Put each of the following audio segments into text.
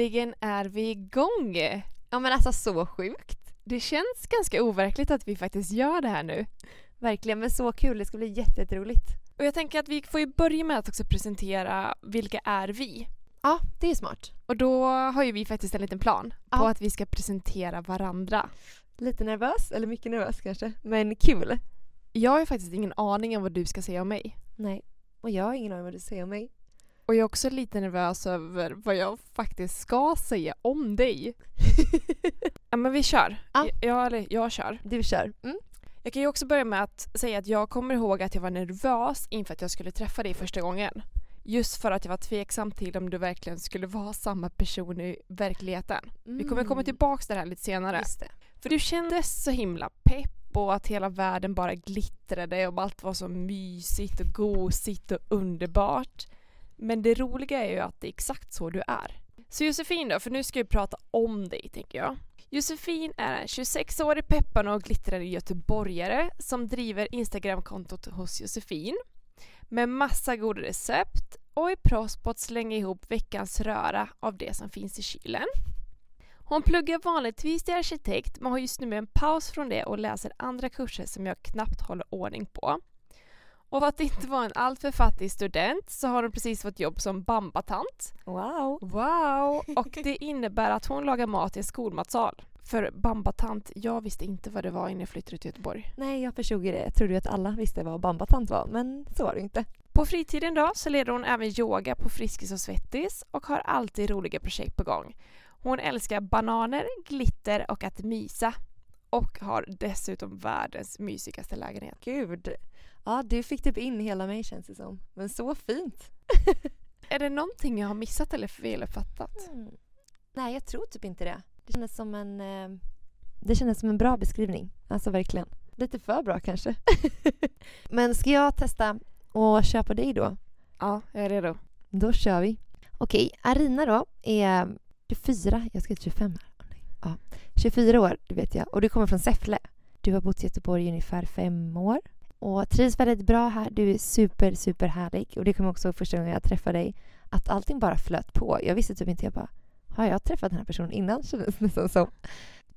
Äntligen är vi igång! Ja men alltså så sjukt. Det känns ganska overkligt att vi faktiskt gör det här nu. Verkligen, men så kul. Det ska bli jätte- jätteroligt. Och jag tänker att vi får ju börja med att också presentera vilka är vi? Ja, det är smart. Och då har ju vi faktiskt en liten plan Ja. på att vi ska presentera varandra. Lite nervös, eller mycket nervös kanske. Men kul. Jag har ju faktiskt ingen aning om vad du ska säga om mig. Nej. Och jag har ingen aning vad du säger om mig. Och jag är också lite nervös över vad jag faktiskt ska säga om dig. ja men vi kör. Ja. Jag, eller jag kör. Du kör. Mm. Jag kan ju också börja med att säga att jag kommer ihåg att jag var nervös inför att jag skulle träffa dig första gången. Just för att jag var tveksam till om du verkligen skulle vara samma person i verkligheten. Vi kommer komma tillbaka till det här lite senare. För du kändes så himla pepp och att hela världen bara glittrade och allt var så mysigt och gosigt och underbart. Men det roliga är ju att det är exakt så du är. Så Josefin då, för nu ska vi prata om dig tänker jag. Josefin är en 26-årig pepparn och glittrande göteborgare som driver Instagramkontot hos Josefin med massa goda recept och är proffs på att slänga ihop veckans röra av det som finns i kylen. Hon pluggar vanligtvis till arkitekt men har just nu en paus från det och läser andra kurser som jag knappt håller ordning på. Och för att inte vara en alltför fattig student så har hon precis fått jobb som bambatant. Wow. Wow! Och det innebär att hon lagar mat i en skolmatsal. För bambatant, jag visste inte vad det var innan jag flyttade till Göteborg. Nej, jag förstod det. Jag trodde att alla visste vad bambatant var, men så var det inte. På fritiden då så leder hon även yoga på Friskis och Svettis och har alltid roliga projekt på gång. Hon älskar bananer, glitter och att mysa. Och har dessutom världens mysigaste lägenhet. Gud. Ja, du fick typ in hela mig känns det som. Men så fint. Är det någonting jag har missat eller feluppfattat? Mm. Nej, jag tror typ inte det. Det kändes som en, eh, det kändes som en bra beskrivning. Alltså verkligen. Lite för bra kanske. Men ska jag testa och köpa dig då? Ja, jag är redo. Då kör vi. Okej, Arina då är 24. Jag ska till 25 här. Ja. 24 år, det vet jag. Och du kommer från Säffle. Du har bott i Göteborg i ungefär fem år. Och trivs väldigt bra här. Du är super, super härlig. Och det kommer också första gången jag träffade dig. Att allting bara flöt på. Jag visste typ inte. Jag bara, har jag träffat den här personen innan? Kändes det nästan som.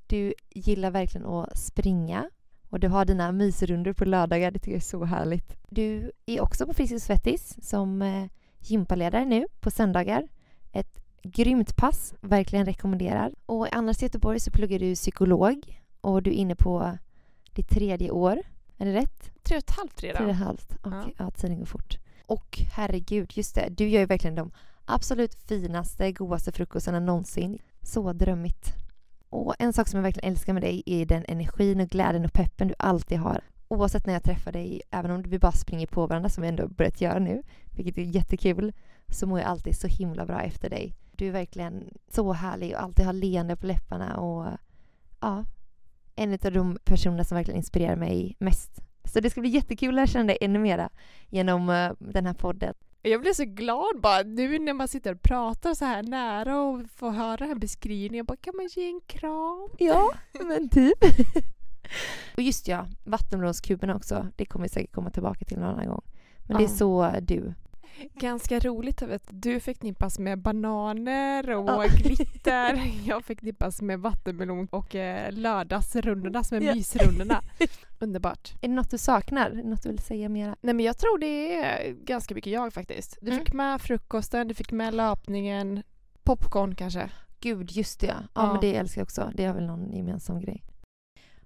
Du gillar verkligen att springa. Och du har dina mysrundor på lördagar. Det tycker jag är så härligt. Du är också på Friskis Svettis som eh, gympaledare nu på söndagar. Ett grymt pass, verkligen rekommenderar. Och annars i Göteborg så pluggar du psykolog och du är inne på ditt tredje år. Är det rätt? Tre och ett halvt Tre och redan. ett halvt. Okej, ja. tiden går fort. Och herregud, just det. Du gör ju verkligen de absolut finaste, godaste frukostarna någonsin. Så drömmigt. Och en sak som jag verkligen älskar med dig är den energin och glädjen och peppen du alltid har. Oavsett när jag träffar dig, även om vi bara springer på varandra som vi ändå börjat göra nu, vilket är jättekul, så mår jag alltid så himla bra efter dig. Du är verkligen så härlig och alltid har leende på läpparna och ja, en av de personerna som verkligen inspirerar mig mest. Så det ska bli jättekul att lära känna dig ännu mera genom eh, den här podden. Jag blir så glad bara nu när man sitter och pratar så här nära och får höra den här beskrivningen. Jag bara, kan man ge en kram? Ja, men typ. och just ja, vattenmelonskuberna också. Det kommer vi säkert komma tillbaka till någon annan gång. Men det är Ja. så du. Ganska roligt att du förknippas med bananer och Ja. glitter. Jag förknippas med vattenmelon och eh, lördagsrundorna som är Ja. mysrundorna. Underbart. Är det något du saknar? Något du vill säga mera? Nej men jag tror det är ganska mycket jag faktiskt. Du Mm. fick med frukosten, du fick med löpningen, popcorn kanske. Gud, just det ja. Ja, Ja. men det älskar jag också. Det är väl någon gemensam grej.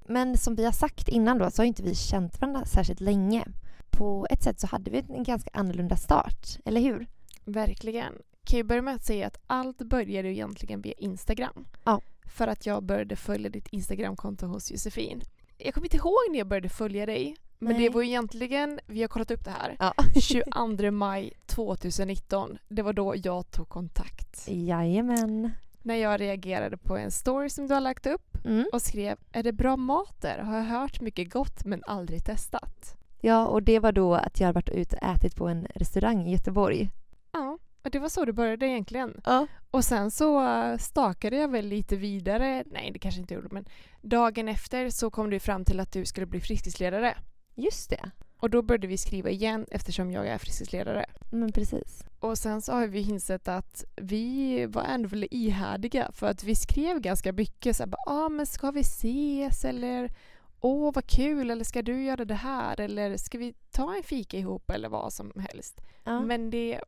Men som vi har sagt innan då så har inte vi känt varandra särskilt länge. På ett sätt så hade vi en ganska annorlunda start, eller hur? Verkligen. Kan ju börja med att säga att allt började egentligen via Instagram. Ja. För att jag började följa ditt Instagramkonto hos Josefin. Jag kommer inte ihåg när jag började följa dig. Men Nej. det var egentligen, vi har kollat upp det här, Ja. 22 maj 2019. Det var då jag tog kontakt. Jajamän. När jag reagerade på en story som du har lagt upp Mm. och skrev Är det bra mat där? Har jag hört mycket gott men aldrig testat. Ja, och det var då att jag hade varit ute och ätit på en restaurang i Göteborg. Ja, och det var så det började egentligen. Ja. Och sen så eh, stakade jag väl lite vidare, nej det kanske inte gjorde men dagen efter så kom du fram till att du skulle bli friskisledare. Just det. Och då började vi skriva igen eftersom jag är friskisledare. Men precis. Och sen så har vi insett att vi var ändå väldigt ihärdiga för att vi skrev ganska mycket så bara, ah, men ska vi ses eller åh vad kul eller ska du göra det här eller ska vi ta en fika ihop eller vad som helst. Ja. Men det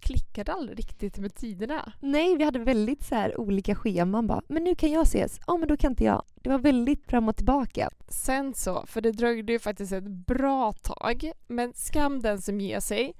klickade aldrig riktigt med tiderna. Nej, vi hade väldigt så här olika scheman bara. Men nu kan jag ses. Ja, men då kan inte jag. Det var väldigt fram och tillbaka. Sen så, för det dröjde ju faktiskt ett bra tag, men skam den som ger sig.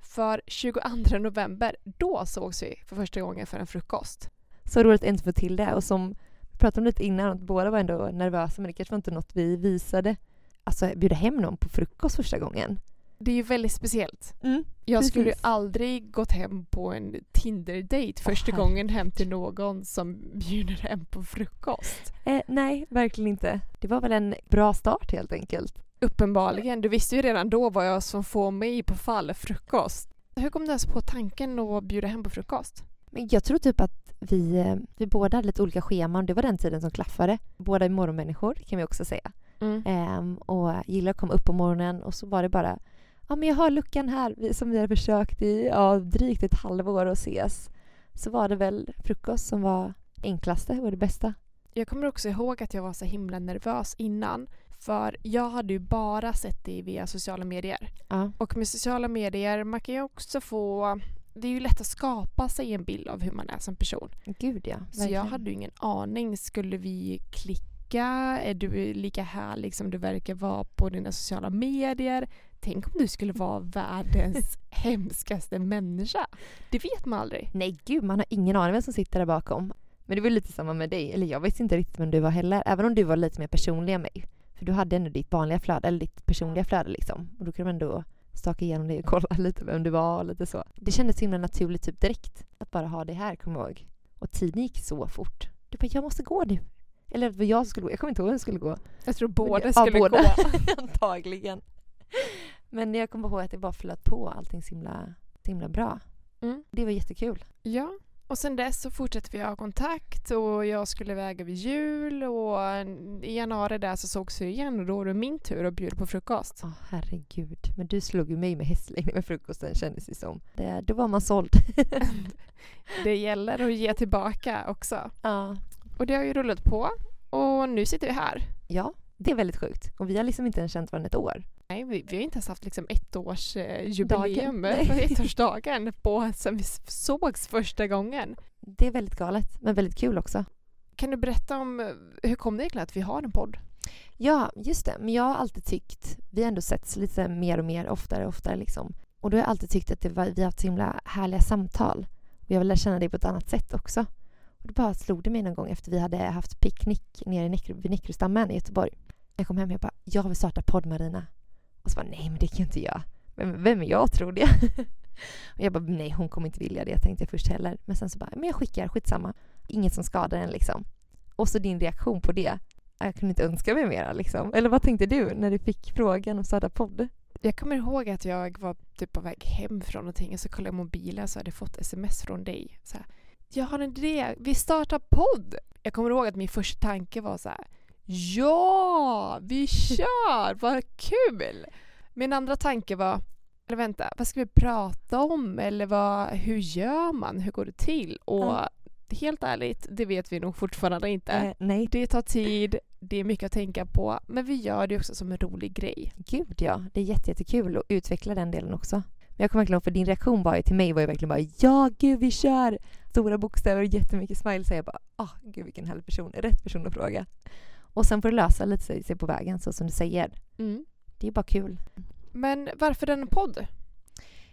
För 22 november, då sågs vi för första gången för en frukost. Så roligt att inte få till det. Och som pratade om lite innan, att båda var ändå nervösa men det kanske var inte något vi visade. Alltså bjuda hem någon på frukost första gången. Det är ju väldigt speciellt. Mm. Jag Precis. skulle aldrig gått hem på en Tinder-date första Åh, gången hem till någon som bjuder hem på frukost. Eh, nej, verkligen inte. Det var väl en bra start helt enkelt. Uppenbarligen, du visste ju redan då vad jag som får mig på fall frukost. Hur kom du ens på tanken att bjuda hem på frukost? Men jag tror typ att vi, eh, vi båda hade lite olika scheman. Det var den tiden som klaffade. Båda är morgonmänniskor kan vi också säga. Mm. Ehm, och gillar att komma upp på morgonen och så var det bara ja men jag har luckan här som vi har försökt i ja, drygt ett halvår att ses. Så var det väl frukost som var enklaste och det bästa. Jag kommer också ihåg att jag var så himla nervös innan. För jag hade ju bara sett dig via sociala medier. Ja. Och med sociala medier, man kan ju också få... Det är ju lätt att skapa sig en bild av hur man är som person. Gud ja. Så jag hade ju ingen aning. Skulle vi klicka? Är du lika härlig som du verkar vara på dina sociala medier? Tänk om du skulle vara världens hemskaste människa. Det vet man aldrig. Nej gud, man har ingen aning vem som sitter där bakom. Men det var lite samma med dig. Eller jag visste inte riktigt vem du var heller. Även om du var lite mer personlig än mig. För du hade ändå ditt vanliga flöde, eller ditt personliga flöde liksom. Och då kunde man ändå staka igenom det och kolla lite vem du var och lite så. Det kändes så himla naturligt typ direkt att bara ha det här, kommer jag ihåg. Och tiden gick så fort. Du bara, jag måste gå nu. Eller det var jag som skulle gå. Jag kommer inte ihåg vem som skulle gå. Jag tror båda Ja, skulle båda. gå. Antagligen. Men jag kommer ihåg att det bara flöt på allting så himla, så himla bra. Mm. Det var jättekul. Ja, och sen dess så fortsätter vi ha kontakt och jag skulle väga vid jul och i januari där så sågs vi igen och då var det min tur att bjuda på frukost. Åh herregud. Men du slog ju mig med hästlängd med frukosten kändes det som. Det, då var man såld. Det gäller att ge tillbaka också. ja. Och det har ju rullat på och nu sitter vi här. ja, det är väldigt sjukt. Och vi har liksom inte ens känt varandra ett år. Nej, vi, vi har inte ens haft liksom ett års eh, ettårsdagen på sen vi sågs första gången. Det är väldigt galet, men väldigt kul också. Kan du berätta om eh, hur kom det egentligen att vi har en podd? Ja, just det. Men jag har alltid tyckt, vi har ändå setts lite mer och mer, oftare och oftare liksom. Och då har jag alltid tyckt att det var, vi har haft så himla härliga samtal. Och jag vill lära känna dig på ett annat sätt också. Och då bara slog det mig någon gång efter vi hade haft picknick nere vid Näckrostammen i Göteborg. Jag kom hem och jag bara, jag vill starta podd Marina. Och så bara, nej men det kan ju inte jag. Vem, vem är jag trodde jag? och jag bara, nej hon kommer inte vilja det tänkte jag först heller. Men sen så bara, men jag skickar, skitsamma. Inget som skadar en liksom. Och så din reaktion på det. Jag kunde inte önska mig mera liksom. Eller vad tänkte du när du fick frågan om starta podd? Jag kommer ihåg att jag var typ på väg hem från någonting och så kollade jag mobilen så hade jag fått sms från dig. Så här, jag har en idé, vi startar podd! Jag kommer ihåg att min första tanke var så här, ja, vi kör, vad kul! Min andra tanke var, eller vänta, vad ska vi prata om? Eller vad, hur gör man? Hur går det till? Och Ja. helt ärligt, det vet vi nog fortfarande inte. Eh, nej, Det tar tid, det är mycket att tänka på, men vi gör det också som en rolig grej. gud ja. Det är jätte, jättekul att utveckla den delen också. Men jag kommer verkligen ihåg, för din reaktion var ju till mig var ju verkligen bara ja gud vi kör! Stora bokstäver och jättemycket smiles. Så jag bara ah gud vilken härlig person, rätt person att fråga. Och sen får du lösa lite sig, på vägen så som du säger. Mm. Det är bara kul. Men varför en podd?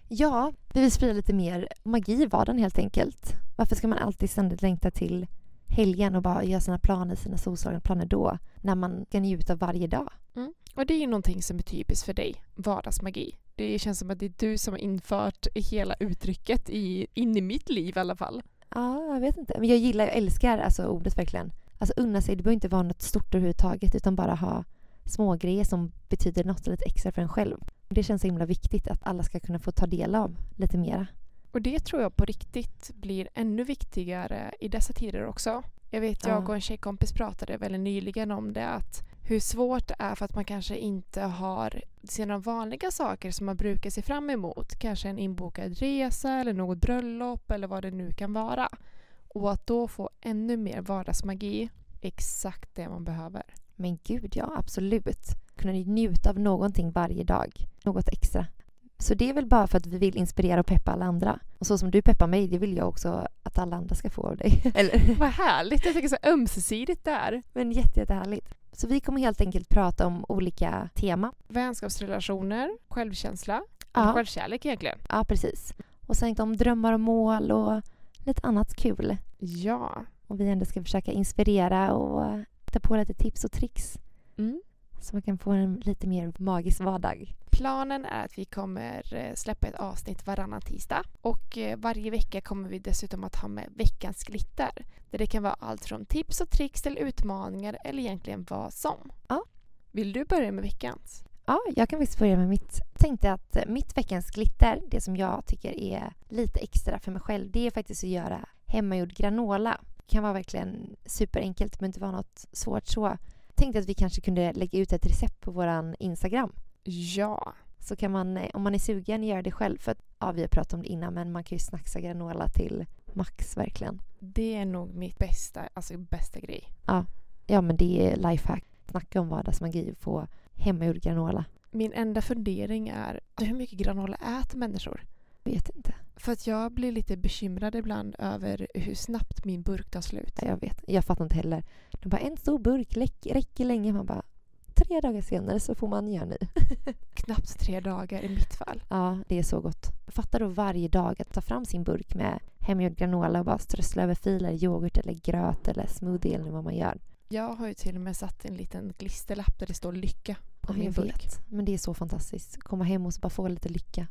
Ja, vi vill sprida lite mer magi i vardagen helt enkelt. Varför ska man alltid ständigt längta till helgen och bara göra sina planer, sina solslagna planer då? När man kan njuta av varje dag. Och det är ju någonting som är typiskt för dig, vardagsmagi. Det känns som att det är du som har infört hela uttrycket i, in i mitt liv i alla fall. Ja, jag vet inte. Men jag gillar, jag älskar alltså ordet verkligen. Alltså unna sig, det behöver inte vara något stort överhuvudtaget utan bara ha små grejer som betyder något lite extra för en själv. Det känns så himla viktigt att alla ska kunna få ta del av lite mera. Och det tror jag på riktigt blir ännu viktigare i dessa tider också. Jag vet, jag Ja. och en tjejkompis pratade väldigt nyligen om det att hur svårt det är för att man kanske inte har sina vanliga saker som man brukar se fram emot. Kanske en inbokad resa eller något bröllop eller vad det nu kan vara. Och att då få ännu mer vardagsmagi, exakt det man behöver. Men gud, ja absolut. Kunna njuta av någonting varje dag. Något extra. Så det är väl bara för att vi vill inspirera och peppa alla andra. Och så som du peppar mig, det vill jag också att alla andra ska få av dig. Eller? Vad härligt, jag tycker så ömsesidigt där. Men jätte, jättehärligt. Så vi kommer helt enkelt prata om olika tema. Vänskapsrelationer, självkänsla, Ja. självkärlek egentligen. Ja, precis. Och sen om drömmar och mål och lite annat kul. Ja. Och vi ändå ska försöka inspirera och ta på lite tips och tricks Mm. så man kan få en lite mer magisk vardag. Planen är att vi kommer eh, släppa ett avsnitt varannan tisdag. Och eh, varje vecka kommer vi dessutom att ha med veckans glitter. Där det kan vara allt från tips och tricks till utmaningar eller egentligen vad som. Ja. Vill du börja med veckans? Ja, jag kan faktiskt börja med mitt. Jag tänkte att eh, mitt veckans glitter, det som jag tycker är lite extra för mig själv, det är faktiskt att göra hemmagjord granola. Det kan vara verkligen superenkelt, det behöver inte vara något svårt så. Tänkte att vi kanske kunde lägga ut ett recept på våran Instagram. Ja. Så kan man, eh, om man är sugen, göra det själv. För att, ja, vi har pratat om det innan, men man kan ju snacksa granola till max verkligen. Det är nog mitt bästa, alltså bästa grej. Ja, men det är lifehack. Snacka om vardagsmagi på hemmagjord granola. Min enda fundering är hur mycket granola äter människor? Vet inte. För att jag blir lite bekymrad ibland över hur snabbt min burk tar slut. Jag vet. Jag fattar inte heller. De bara, en stor burk räcker, länge. Man bara, tre dagar senare så får man göra ny. Knappt tre dagar i mitt fall. Ja, det är så gott. Fattar då varje dag att ta fram sin burk med hemgjord granola och bara strössla över filer, yoghurt eller gröt eller smoothie eller vad man gör. Jag har ju till och med satt en liten klisterlapp där det står lycka på Ja, min burk. vet. Men det är så fantastiskt. Komma hem och så bara få lite lycka.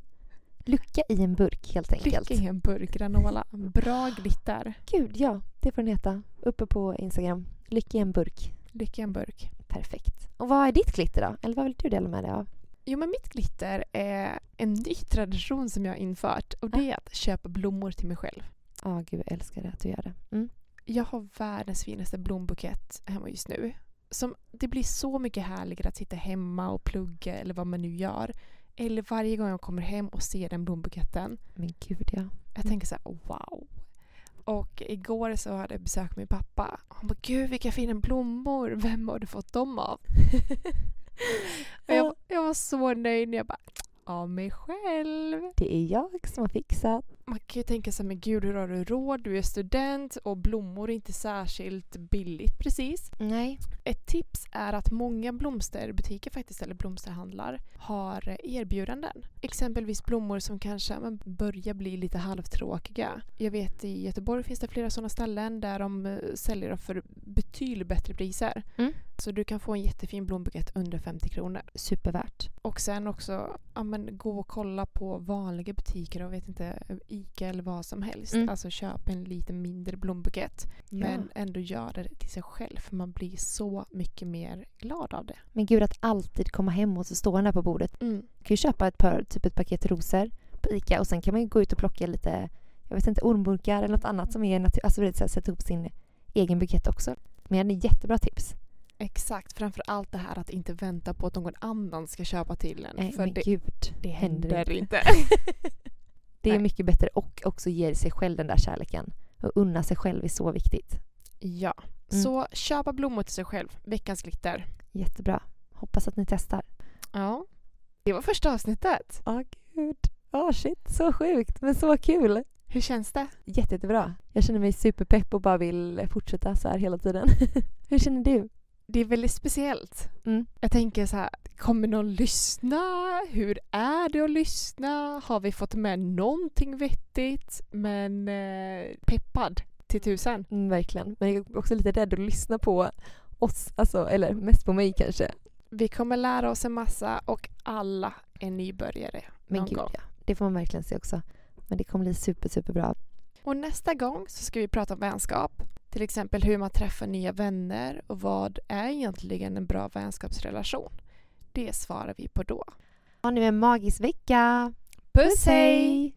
Lycka i en burk helt enkelt. Lycka i en burk granola. Bra glitter. Gud, ja. Det får den heta. Uppe på Instagram. Lycka i en burk. Lycka i en burk. Perfekt. Och vad är ditt glitter då? Eller vad vill du dela med dig av? Jo men mitt glitter är en ny tradition som jag har infört och det är att köpa blommor till mig själv. Ja, gud jag älskar det att du gör det. Mm. Jag har världens finaste blombukett hemma just nu. Som, det blir så mycket härligare att sitta hemma och plugga eller vad man nu gör. Eller varje gång jag kommer hem och ser den blombuketten. Men gud ja. Jag tänker så här, wow. Och igår så hade jag besökt min pappa. Han bara, gud vilka fina blommor. Vem har du fått dem av? och jag, jag var så nöjd när jag bara, av mig själv. Det är jag som har fixat. Man kan ju tänka sig, men gud hur har du råd? Du är student och blommor är inte särskilt billigt precis. Nej. Ett tips är att många blomsterbutiker faktiskt, eller blomsterhandlar, har erbjudanden. Exempelvis blommor som kanske men, börjar bli lite halvtråkiga. Jag vet i Göteborg finns det flera sådana ställen där de eh, säljer dem för betydligt bättre priser. Mm. Så du kan få en jättefin blombukett under 50 kronor. Supervärt. Och sen också ja, men, gå och kolla på vanliga butiker och vet inte, Ica eller vad som helst. Mm. Alltså köp en lite mindre blombukett. Men ändå göra det till sig själv för man blir så mycket mer glad av det. Men gud att alltid komma hem och så står den där på bordet. Mm. Man kan ju köpa ett, par, typ ett paket rosor på Ica och sen kan man ju gå ut och plocka lite, jag vet inte, ormburkar eller något annat som är natur- alltså, du sätta ihop sin egen bukett också. Men det är jättebra tips. Exakt, framför allt det här att inte vänta på att någon annan ska köpa till en. Nej, för men det, gud. det händer inte. Det är Nej. mycket bättre och också ge sig själv den där kärleken. Och unna sig själv är så viktigt. ja, Mm. så köpa blommor till sig själv. Veckans glitter. Jättebra. Hoppas att ni testar. Ja. Det var första avsnittet. Ja, gud. Ja, shit. Så sjukt, men så kul. Hur känns det? Jätte, jättebra. Jag känner mig superpepp och bara vill fortsätta så här hela tiden. Hur känner du? Det är väldigt speciellt. Mm. Jag tänker så här, kommer någon lyssna? Hur är det att lyssna? Har vi fått med någonting vettigt? Men eh, peppad till tusen. Mm, verkligen. Men jag är också lite rädd att lyssna på oss, alltså, eller mest på mig kanske. Vi kommer lära oss en massa och alla är nybörjare Men någon gud, gång. ja. Det får man verkligen se också. Men det kommer bli super, superbra. Och nästa gång så ska vi prata om vänskap. Till exempel hur man träffar nya vänner och vad är egentligen en bra vänskapsrelation? Det svarar vi på då. Ha nu en magisk vecka! Puss hej!